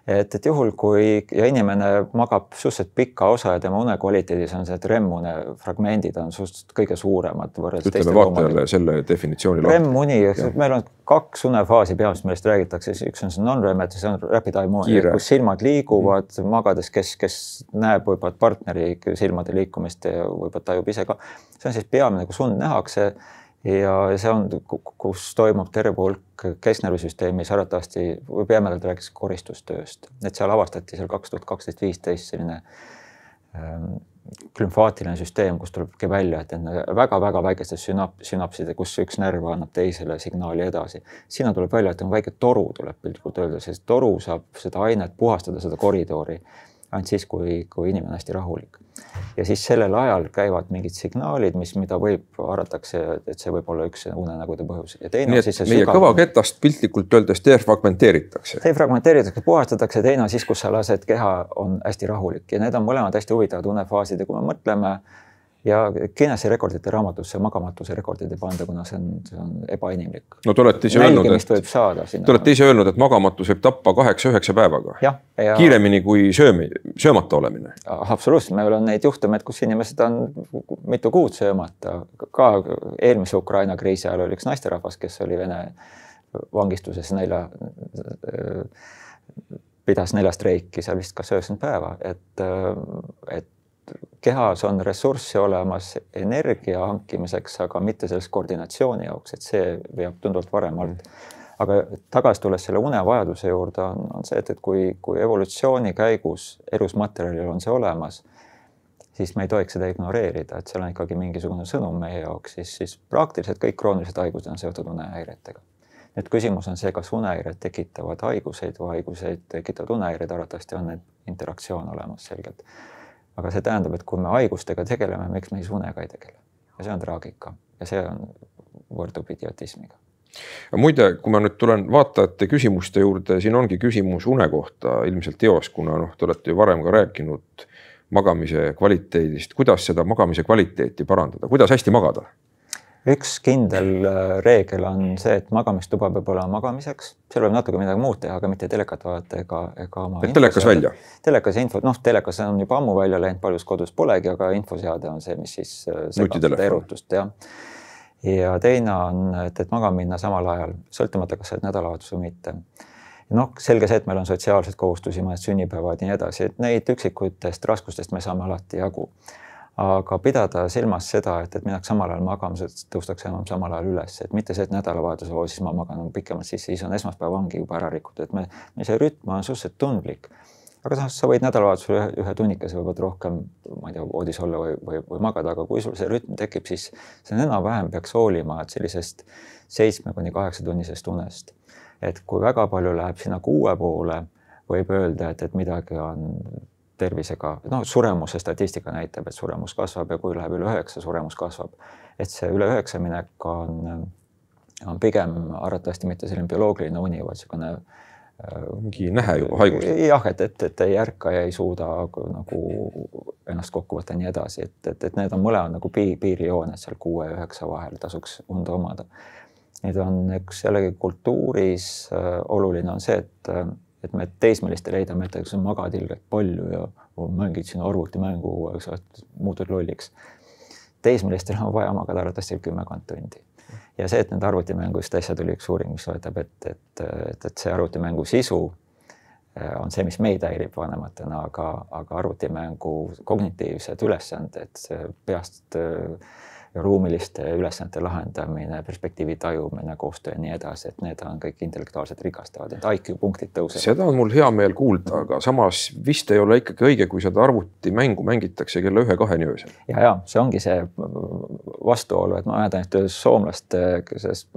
et, et juhul, kui ja inimene magab suhteliselt pika osa ja tema unekvaliteedis on need REM-une fragmendid on suhteliselt kõige suuremad võrreldes ütleme vaatajale selle definitsiooni. REM-uni, meil on kaks unefaasi peamiselt, millest räägitakse, üks on see non-REM, et see on rapid eye movement, kus silmad liiguvad mm. magades, kes, kes näeb võib-olla partneri silmade liikumist ja võib-olla tajub ise ka. see on siis peamine, kus und nähakse ja see on, kus toimub terve hulk kesknärvisüsteemis arvatavasti või peamiselt rääkis koristustööst, et seal avastati seal kaks tuhat kaksteist, viisteist selline ähm, glümfaatiline süsteem, kus tulebki välja, et väga-väga väikestes sünap-, sünapside, kus üks närv annab teisele signaali edasi. sinna tuleb välja, et on väike toru, tuleb piltlikult öelda, sest toru saab seda ainet puhastada, seda koridori ainult siis, kui, kui inimene on hästi rahulik. ja siis sellel ajal käivad mingid signaalid, mis, mida võib, arvatakse, et see võib olla üks unenägude põhjus ja teine Nii, on siis see meie sügav... kõvaketast piltlikult öeldes defragmenteeritakse. defragmenteeritakse, puhastatakse, teine on siis, kus sa lased keha on hästi rahulik ja need on mõlemad hästi huvitavad unefaasid ja kui me mõtleme äh, ja Guinessi rekordite raamatusse magamatuse rekordid ei panda, kuna see on, see on ebainimlik. no te olete ise öelnud, et. Te olete ise öelnud, et magamatus võib tappa kaheksa-üheksa päevaga. Ja... kiiremini kui söömi, söömata olemine. absoluutselt, meil on neid juhtumeid, kus inimesed on mitu kuud söömata. ka eelmise Ukraina kriisi ajal oli üks naisterahvas, kes oli Vene vangistuses nelja, pidas neljastreiki seal vist kas üheksakümmend päeva, et, et kehas on ressurssi olemas energia hankimiseks, aga mitte selles koordinatsiooni jaoks, et see veab tunduvalt varem alt. aga tagasi tulles selle unevajaduse juurde on, on see, et, et kui, kui evolutsiooni käigus elusmaterjalil on see olemas, siis me ei tohiks seda ignoreerida, et seal on ikkagi mingisugune sõnum meie jaoks, siis, siis praktiliselt kõik kroonilised haigused on seotud unehäiretega. nüüd küsimus on see, kas unehäired tekitavad haiguseid või haiguseid tekitavad unehäired, arvatavasti on need interaktsioon olemas selgelt aga see tähendab, et kui me haigustega tegeleme, miks me siis unega ei tegele? Ja see on traagika. Ja see on, võrdub idiotismiga. muide, kui ma nüüd tulen vaatajate küsimuste juurde, siin ongi küsimus une kohta ilmselt eos, kuna noh, te olete ju varem ka rääkinud magamise kvaliteedist, kuidas seda magamise kvaliteeti parandada, kuidas hästi magada üks kindel äh, reegel on see, et magamistuba peab olema magamiseks, seal võib natuke midagi muud teha, aga mitte telekat vaadata ega, ega oma. et telekas välja? telekas info, noh, telekas on juba ammu välja läinud, paljus kodus polegi, aga infoseade on see, mis siis äh, segab seda erutust, jah. ja teine on, et, et magama minna samal ajal, sõltumata, kas sa oled nädalavahetus või mitte noh, selge see, et meil on sotsiaalseid kohustusi, mõned sünnipäevad ja nii edasi, et neid üksikutest raskustest me saame alati jagu aga pidada silmas seda, et, et minnakse samal ajal magama, tõustakse enam samal ajal üles, et mitte see, et nädalavahetusel, oo siis ma magan pikemalt sisse, siis on esmaspäev ongi juba ära rikutud, et me, me see rütm on suhteliselt tundlik. aga samas sa võid nädalavahetusel ühe, ühe tunnikese võib-olla rohkem, ma ei tea, voodis olla või, või, või magada, aga kui sul see rütm tekib, siis see enam-vähem peaks hoolima, et sellisest seitsme kuni kaheksa tunnisest unest. et kui väga palju läheb sinna kuue poole, võib öelda, et, et midagi on tervisega, noh, suremuse statistika näitab, et suremus kasvab ja kui läheb üle üheksa, suremus kasvab. et see üle üheksa minek on, on pigem arvatavasti mitte selline bioloogiline uni, vaid niisugune mingi nähe juba haigus. jah, et, et, et ei ärka ja ei suuda nagu ennast kokku võtta ja nii edasi, et, et, et need on mõlemad nagu piir, piirijooned seal kuue ja üheksa vahel tasuks und omada. Need on üks jällegi kultuuris äh, oluline on see, et äh, et me teismelistele heidame ette, kas sa magad ilgelt palju ja mängid siin arvutimängu, eks ole, muutud lolliks. teismelistel on vaja magada arvatavasti kümmekond tundi. ja see, et nende arvutimängust äsja tuli üks uuring, mis loetab, et, et, et, et see arvutimängu sisu on see, mis meid häirib vanematena, aga, aga arvutimängu kognitiivsed ülesanded, peast ruumiliste ülesannete lahendamine, perspektiivi tajumine, koostöö ja nii edasi, et need on kõik intellektuaalselt rikastavad, et IQ punktid tõusevad. seda on mul hea meel kuulda, aga samas vist ei ole ikkagi õige, kui seda arvutimängu mängitakse kella ühe-kaheni öösel. ja, ja see ongi see vastuolu, et ma mäletan ühte soomlaste sellest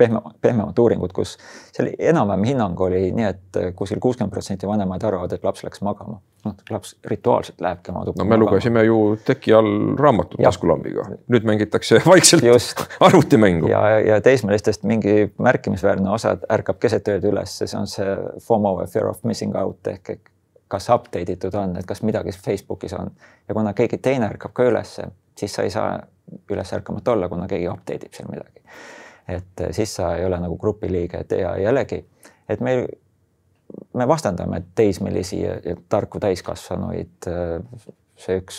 pehme, pehmemat uuringut, kus seal enam-vähem hinnang oli nii, et kuskil kuuskümmend protsenti vanemaid arvavad, et laps läks magama. noh, laps rituaalselt lähebki oma tuppa no me magama. lugesime ju teki all raamatut taskulambiga, nüüd mängitakse vaikselt Just. arvutimängu. ja, ja teismelistest mingi märkimisväärne osa ärkab keset ööd üles, see on see FOMO, fear of missing out ehk kas update itud on, et kas midagi Facebookis on ja kuna keegi teine ärkab ka ülesse, siis sa ei saa üles ärkamata olla, kuna keegi update ib seal midagi et eh, siis sa ei ole nagu grupiliige ja jällegi, et meil, me vastandame teismelisi ja, ja tarku täiskasvanuid. Eh, see üks,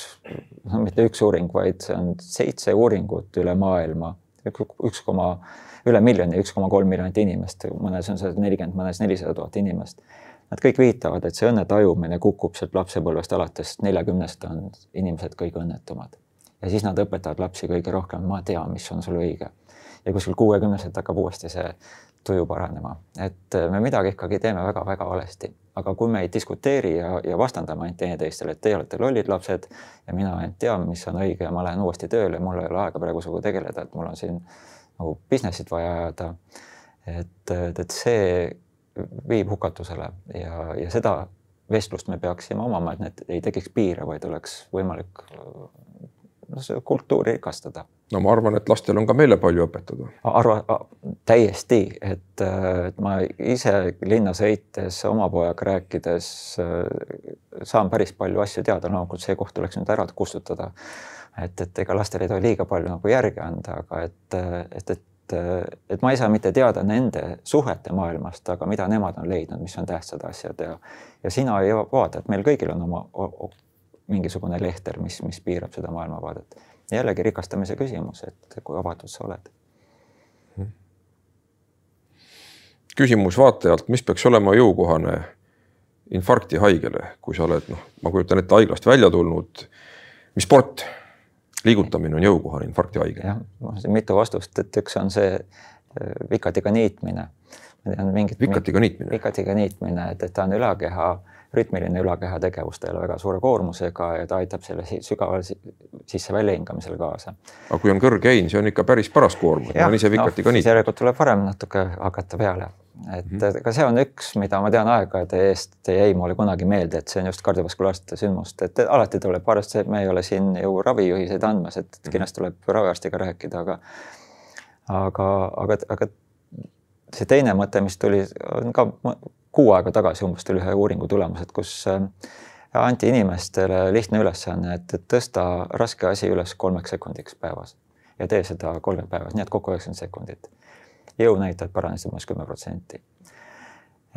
no mitte üks uuring, vaid see on seitse uuringut üle maailma, üks koma, üle miljoni, üks koma kolm miljonit inimest, mõnes on sada nelikümmend, mõnes nelisada tuhat inimest. Nad kõik viitavad, et see õnne tajumine kukub sealt lapsepõlvest alates neljakümnest on inimesed kõige õnnetumad ja siis nad õpetavad lapsi kõige rohkem, ma tean, mis on sul õige ja kuskil kuuekümneselt hakkab uuesti see tuju paranema, et me midagi ikkagi teeme väga-väga valesti, aga kui me ei diskuteeri ja, ja vastandame ainult teineteistele, et teie olete lollid lapsed ja mina ainult tean, mis on õige ja ma lähen uuesti tööle mul ei ole aega praegu sinuga tegeleda, et mul on siin nagu business'it vaja ajada. et, et, et see viib hukatusele ja, ja seda vestlust me peaksime omama, et need ei tekiks piire, vaid oleks võimalik kultuuri rikastada no ma arvan, et lastel on ka meile palju õpetada. arva, täiesti, et, et ma ise linna sõites oma pojaga rääkides äh, saan päris palju asju teada, loomulikult see koht tuleks nüüd ära kustutada. et, et ega lastele ei tohi liiga palju nagu järgi anda, aga et, et, et, et ma ei saa mitte teada nende suhete maailmast, aga mida nemad on leidnud, mis on tähtsad asjad ja, ja sina ei vaata, et meil kõigil on oma mingisugune lehter, mis, mis piirab seda maailmavaadet jällegi rikastamise küsimus, et kui avatud sa oled. küsimus vaatajalt, mis peaks olema jõukohane infarktihaigele, kui sa oled, noh, ma kujutan ette, haiglast välja tulnud. mis sport, liigutamine on jõukohane infarktihaigele? jah, mul on siin mitu vastust, et üks on see äh, vikatiga niitmine. Ma tean mingit. vikatiga niitmine? vikatiga niitmine, et, et ta on ülakeha rütmiline ülakeha tegevus ta ei ole väga suure koormusega ja ta aitab selle sügaval sisse väljahingamisele kaasa. aga kui on kõrge ein, see on ikka päris paras koormus, ma olen ise vikati no, ka nii. järelikult tuleb varem natuke hakata peale, et mm -hmm. ka see on üks, mida ma tean aegade eest jäi mulle kunagi meelde, et see on just kardiovaskulaarsete sündmuste, et alati tuleb arvestada, et me ei ole siin ju ravijuhiseid andmas, et mhm. kindlasti tuleb raviarstiga rääkida, aga aga, aga, aga see teine mõte, mis tuli, on ka kuu aega tagasi umbes tuli ühe uuringu tulemused, kus äh, anti inimestele lihtne ülesanne, et, tõsta raske asi üles kolmeks sekundiks päevas ja tee seda kolmkümmend päevas, nii et kokku üheksakümmend sekundit. jõunäitajad paranesid umbes kümme protsenti.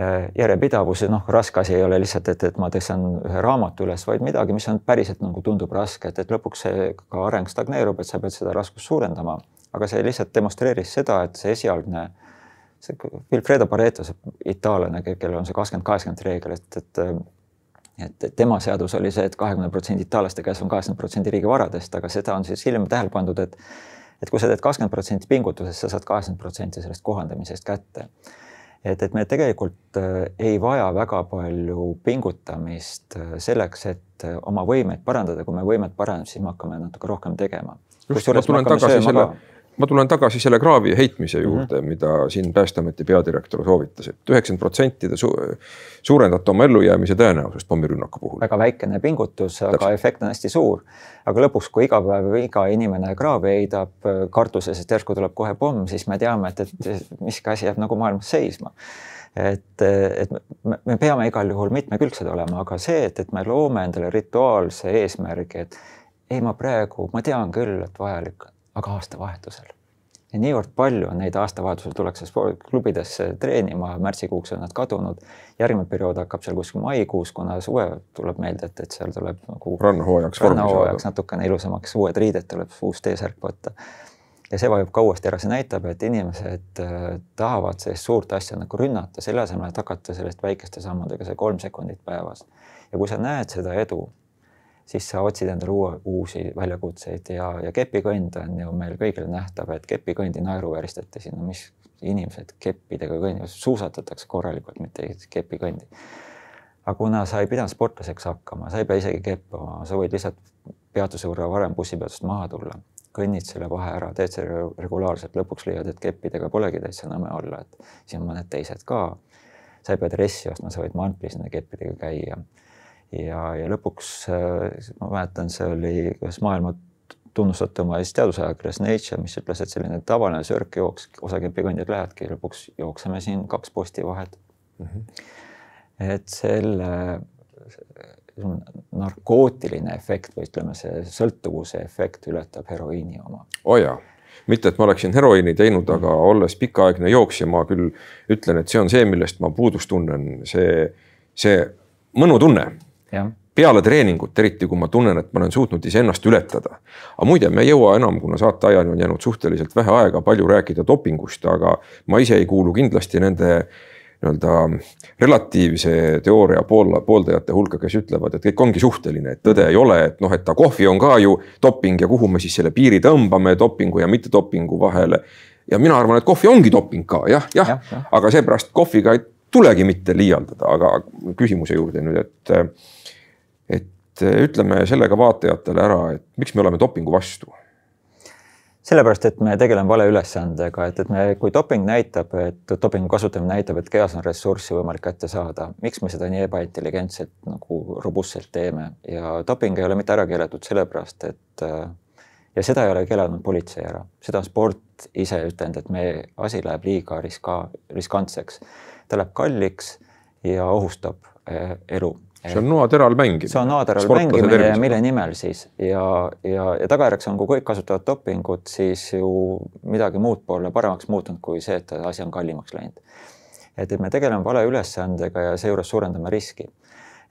Äh, järjepidavus, noh, raske asi ei ole lihtsalt, et, et ma tõstan ühe raamatu üles, vaid midagi, mis on päriselt nagu tundub raske, et, et lõpuks see ka areng stagneerub, et sa pead seda raskust suurendama, aga see lihtsalt demonstreeris seda, et see esialgne äh, see Wilfredo Pareto, see itaallane, kellel on see kakskümmend, kaheksakümmend reegel, et, et et tema seadus oli see et, et kahekümne protsendi itaallaste käes on kaheksakümmend protsenti riigi varadest, aga seda on siis hiljem tähele pandud, et et kui sa teed kakskümmend protsenti pingutusest, sa saad kaheksakümmend protsenti sellest kohandamisest kätte. et, et me tegelikult äh, ei vaja väga palju pingutamist äh, selleks, et äh, oma võimeid parandada, kui me võimed paraneb, siis me hakkame natuke rohkem tegema. just, ma tulen tagasi selle ma tulen tagasi selle kraavi heitmise mhm. juurde mm, -hmm. mida siin Päästeameti peadirektor soovitas et, et üheksakümmend protsenti te su suurendate oma ellujäämise tõenäosust pommirünnaku puhul. väga väikene pingutus, aga efekt on hästi suur. aga lõpuks, kui iga päev iga inimene kraavi heidab kartuses, et järsku tuleb kohe pomm, siis me teame, et, et miski asi jääb nagu maailmas seisma et, et me, me peame igal juhul mitmekülgsed olema, aga see, et, et me loome endale rituaalse eesmärgi, et ei, ma praegu, ma tean küll, et vajalik aga aastavahetusel. ja niivõrd palju on neid aastavahetusel tullakse spordiklubidesse treenima, märtsikuuks on nad kadunud. järgmine periood hakkab seal kuskil maikuus, kuna suve tuleb meelde, et, et seal tuleb nagu rannahooajaks, rannahooajaks natukene ilusamaks, uued riided tuleb uus T-särk võtta. ja see vajub ka uuesti ära, see näitab, et inimesed äh, tahavad sellist suurt asja nagu rünnata, selle asemel, et hakata sellest väikeste sammudega, see kolm sekundit päevas. ja kui sa näed seda edu, siis sa otsid endale uue, uusi väljakutseid ja, ja kepikõnd on ju meil kõigile nähtav, et kepikõndi naeruvääristati siin, no mis inimesed keppidega kõnnivad, suusatatakse korralikult, mitte kepikõndi. aga kuna sa ei pidanud sportlaseks hakkama, sa ei pea isegi keppama, sa võid lihtsalt peatuse võrra varem bussipeatusest maha tulla kõnnid selle vahe ära, teed selle regulaarselt, lõpuks leiad, et keppidega polegi täitsa nõme olla, et siin on mõned teised ka. sa ei pea dressi ostma, sa võid mantlis nende keppidega käia. Ja, ja lõpuks äh, ma mäletan, see oli ühes maailma tunnustatuma teadusajakirjas Nature, mis ütles, et selline tavaline sörkjooks, osa kepikõndjad lähevadki, lõpuks jookseme siin kaks posti vahet mm. -hmm. et selle narkootiline efekt või ütleme, see sõltuvuse efekt ületab heroiini oma. oo oh jaa, mitte et ma oleksin heroiini teinud, aga olles pikaaegne jooksja, ma küll ütlen, et see on see, millest ma puudust tunnen, see, see mõnutunne. Peale treeningut, eriti kui ma tunnen, et ma olen suutnud iseennast ületada. aga muide, me ei jõua enam, kuna saateajani on jäänud suhteliselt vähe aega, palju rääkida dopingust, aga ma ise ei kuulu kindlasti nende nii-öelda relatiivse teooria pool, pooldajate hulka, kes ütlevad, et kõik ongi suhteline, et tõde ei ole, et noh, et ta kohvi on ka ju doping ja kuhu me siis selle piiri tõmbame dopingu ja mittedopingu vahele. ja mina arvan, et kohvi ongi doping ka jah, jah ja, ja., aga seepärast kohviga ei tulegi mitte liialdada, aga küsimuse juurde nüüd, et. Et ütleme sellega vaatajatele ära, et miks me oleme dopingu vastu. Sellepärast, et me tegeleme valeülesandega, et, et me, kui doping näitab, et dopingu kasutamine näitab, et kehas on ressurssi võimalik kätte saada, miks me seda nii ebaintelligentselt nagu robustselt teeme? Ja doping ei ole mitte ära keelatud sellepärast, et ja seda ei ole keelanud politsei ära, seda on sport ise ütelnud, et meie asi läheb liiga riska, riskantseks. ta läheb kalliks ja ohustab eh, elu see on noateral mängimine. see on noateral mängimine ja mille nimel siis ja, ja, ja tagajärjeks on, kui kõik kasutavad dopingut, siis ju midagi muud pole paremaks muutunud kui see, et asi on kallimaks läinud. et, et me tegeleme valeülesandega ja seejuures suurendame riski.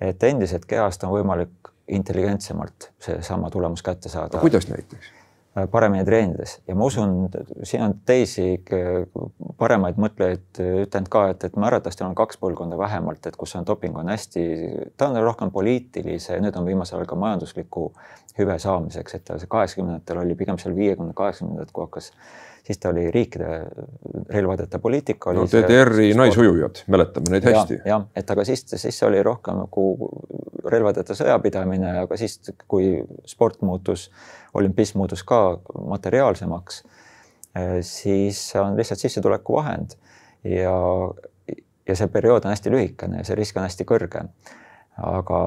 et endiselt kehast on võimalik intelligentsemalt seesama tulemus kätte saada. kuidas näiteks? Äh, paremini treenides ja ma usun, siin on teisi paremaid mõtlejaid ütelnud ka, et, et ma arvatavasti on kaks põlvkonda vähemalt, et kus on doping on hästi, ta on rohkem poliitilise, nüüd on viimasel ajal ka majandusliku hüve saamiseks, et see kaheksakümnendatel oli pigem seal viiekümne, kaheksakümnendat, kui hakkas siis ta oli riikide relvadeta poliitika. no DDR-i naisujujad, mäletame neid hästi ja,. jah, et aga siis, siis oli rohkem nagu relvadeta sõjapidamine, aga siis, kui sport muutus, olümpism muutus ka materiaalsemaks, eh, siis on lihtsalt sissetulekuvahend ja, ja see periood on hästi lühikene ja see risk on hästi kõrge. aga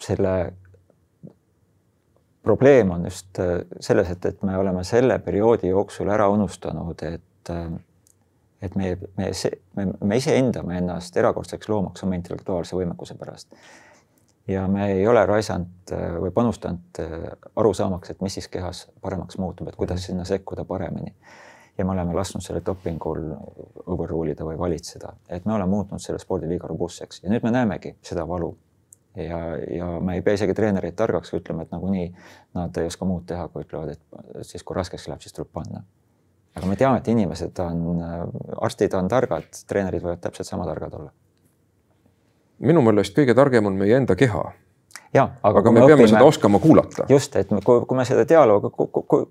selle probleem on just äh, selles, et, et me oleme selle perioodi jooksul ära unustanud, et äh, et me, me, me, me ise hindame ennast erakordseks loomaks oma intellektuaalse võimekuse pärast. ja me ei ole raisanud äh, või panustanud aru saamaks, et mis siis kehas paremaks muutub, et kuidas sinna sekkuda paremini. ja me oleme lasknud selle dopingul overrule ida või valitseda, et me oleme muutnud selle spordi liiga robustseks ja nüüd me näemegi seda valu ja, ja me ei pea isegi treenereid targaks, kui ütleme, et nagunii nad ei oska muud teha, kui ütlevad, et siis kui raskeks läheb, siis tuleb panna. aga me teame, et inimesed on, arstid on targad, treenerid võivad täpselt sama targad olla. minu meelest kõige targem on meie enda keha. ja, aga, aga me, me peame õpime, seda oskama kuulata. just, et kui, kui me seda dialoogi, kui,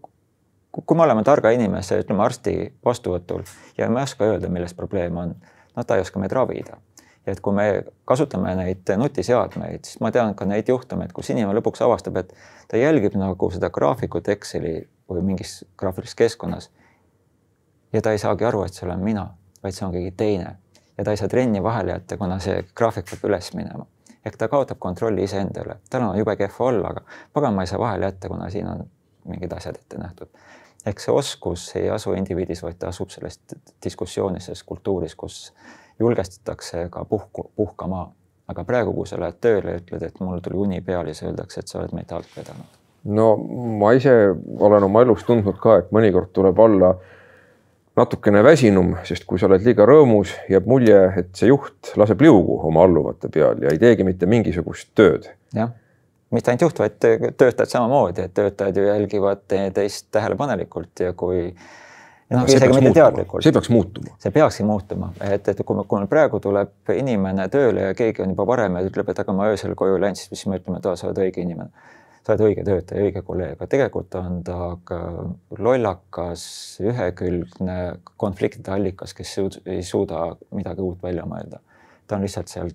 kui me oleme targa inimese, ütleme arsti vastuvõtul ja me ei oska öelda, milles probleem on, no ta ei oska meid ravida et kui me kasutame neid nutiseadmeid, siis ma tean ka neid juhtumeid, kus inimene lõpuks avastab, et ta jälgib nagu seda graafikut Exceli või mingis graafilises keskkonnas. ja ta ei saagi aru, et see olen mina, vaid see on keegi teine ja ta ei saa trenni vahele jätta, kuna see graafik peab üles minema. ehk ta kaotab kontrolli iseenda üle, tal on jube kehv olla, aga pagan, ma ei saa vahele jätta, kuna siin on mingid asjad ette nähtud. ehk see oskus ei asu indiviidis, vaid ta asub selles diskussioonis, selles kultuuris, kus julgestatakse ka puhku, puhkama. aga praegu, kui sa lähed tööle ja ütled, et mul tuli uni peale, siis öeldakse, et sa oled meid alt vedanud. no ma ise olen oma elus tundnud ka, et mõnikord tuleb olla natukene väsinum, sest kui sa oled liiga rõõmus, jääb mulje, et see juht laseb liugu oma alluvate peal ja ei teegi mitte mingisugust tööd. mitte ainult juht, vaid töötajad samamoodi, et töötajad ju jälgivad teist tähelepanelikult ja kui noh, isegi mitte teadlikult. see peaks muutuma. see peakski muutuma, et, et kui, kui meil praegu tuleb inimene tööle ja keegi on juba varem ja ütleb, et aga ma öösel koju läinud, siis me ütleme, et sa oled õige inimene. sa oled õige töötaja, õige kolleeg, aga tegelikult on ta ka lollakas, ühekülgne konfliktide allikas, kes ei suuda midagi uut välja mõelda. ta on lihtsalt seal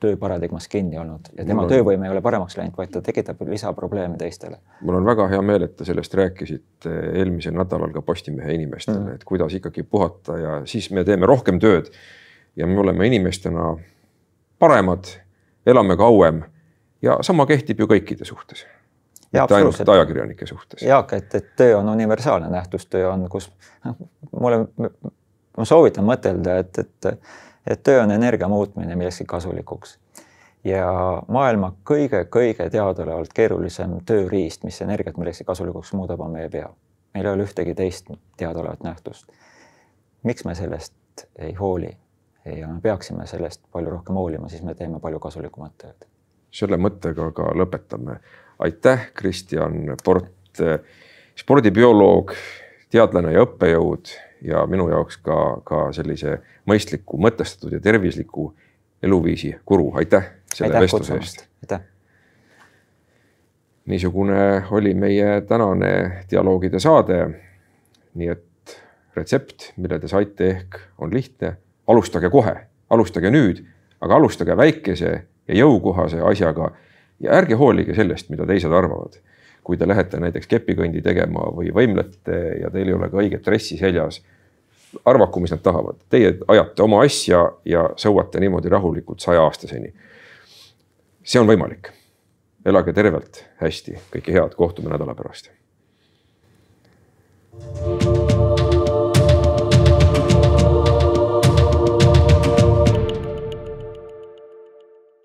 tööparadigmas kinni olnud ja tema on... töövõime ei ole paremaks läinud, vaid ta tekitab lisaprobleeme teistele. mul on väga hea meel, et te sellest rääkisite eelmisel nädalal ka Postimehe inimestele mm., et kuidas ikkagi puhata ja siis me teeme rohkem tööd. ja me oleme inimestena paremad, elame kauem ja sama kehtib ju kõikide suhtes. mitte ainult ajakirjanike suhtes. Jaak, et, et töö on universaalne nähtus, töö on, kus noh, mulle, ma soovitan mõtelda, et, et et töö on energia muutmine millekski kasulikuks. ja maailma kõige-kõige teadaolevalt keerulisem tööriist, mis energiat millekski kasulikuks muudab, on meie pea. meil ei ole ühtegi teist teadaolevat nähtust. miks me sellest ei hooli ja me peaksime sellest palju rohkem hoolima, siis me teeme palju kasulikumat tööd. selle mõttega ka lõpetame. aitäh, Kristjan Port, spordibioloog, teadlane ja õppejõud ja minu jaoks ka, ka sellise mõistliku, mõtestatud ja tervisliku eluviisi guru, aitäh selle aitäh, vestluse eest. aitäh. niisugune oli meie tänane dialoogide saade. nii et retsept, mille te saite, ehk on lihtne, alustage kohe, alustage nüüd, aga alustage väikese ja jõukohase asjaga ja ärge hoolige sellest, mida teised arvavad kui te lähete näiteks kepikõndi tegema või võimlete ja teil ei ole ka õiget dressi seljas. arvaku, mis nad tahavad, teie ajate oma asja ja sõuate niimoodi rahulikult saja aastaseni. see on võimalik. elage tervelt, hästi, kõike head, kohtume nädala pärast.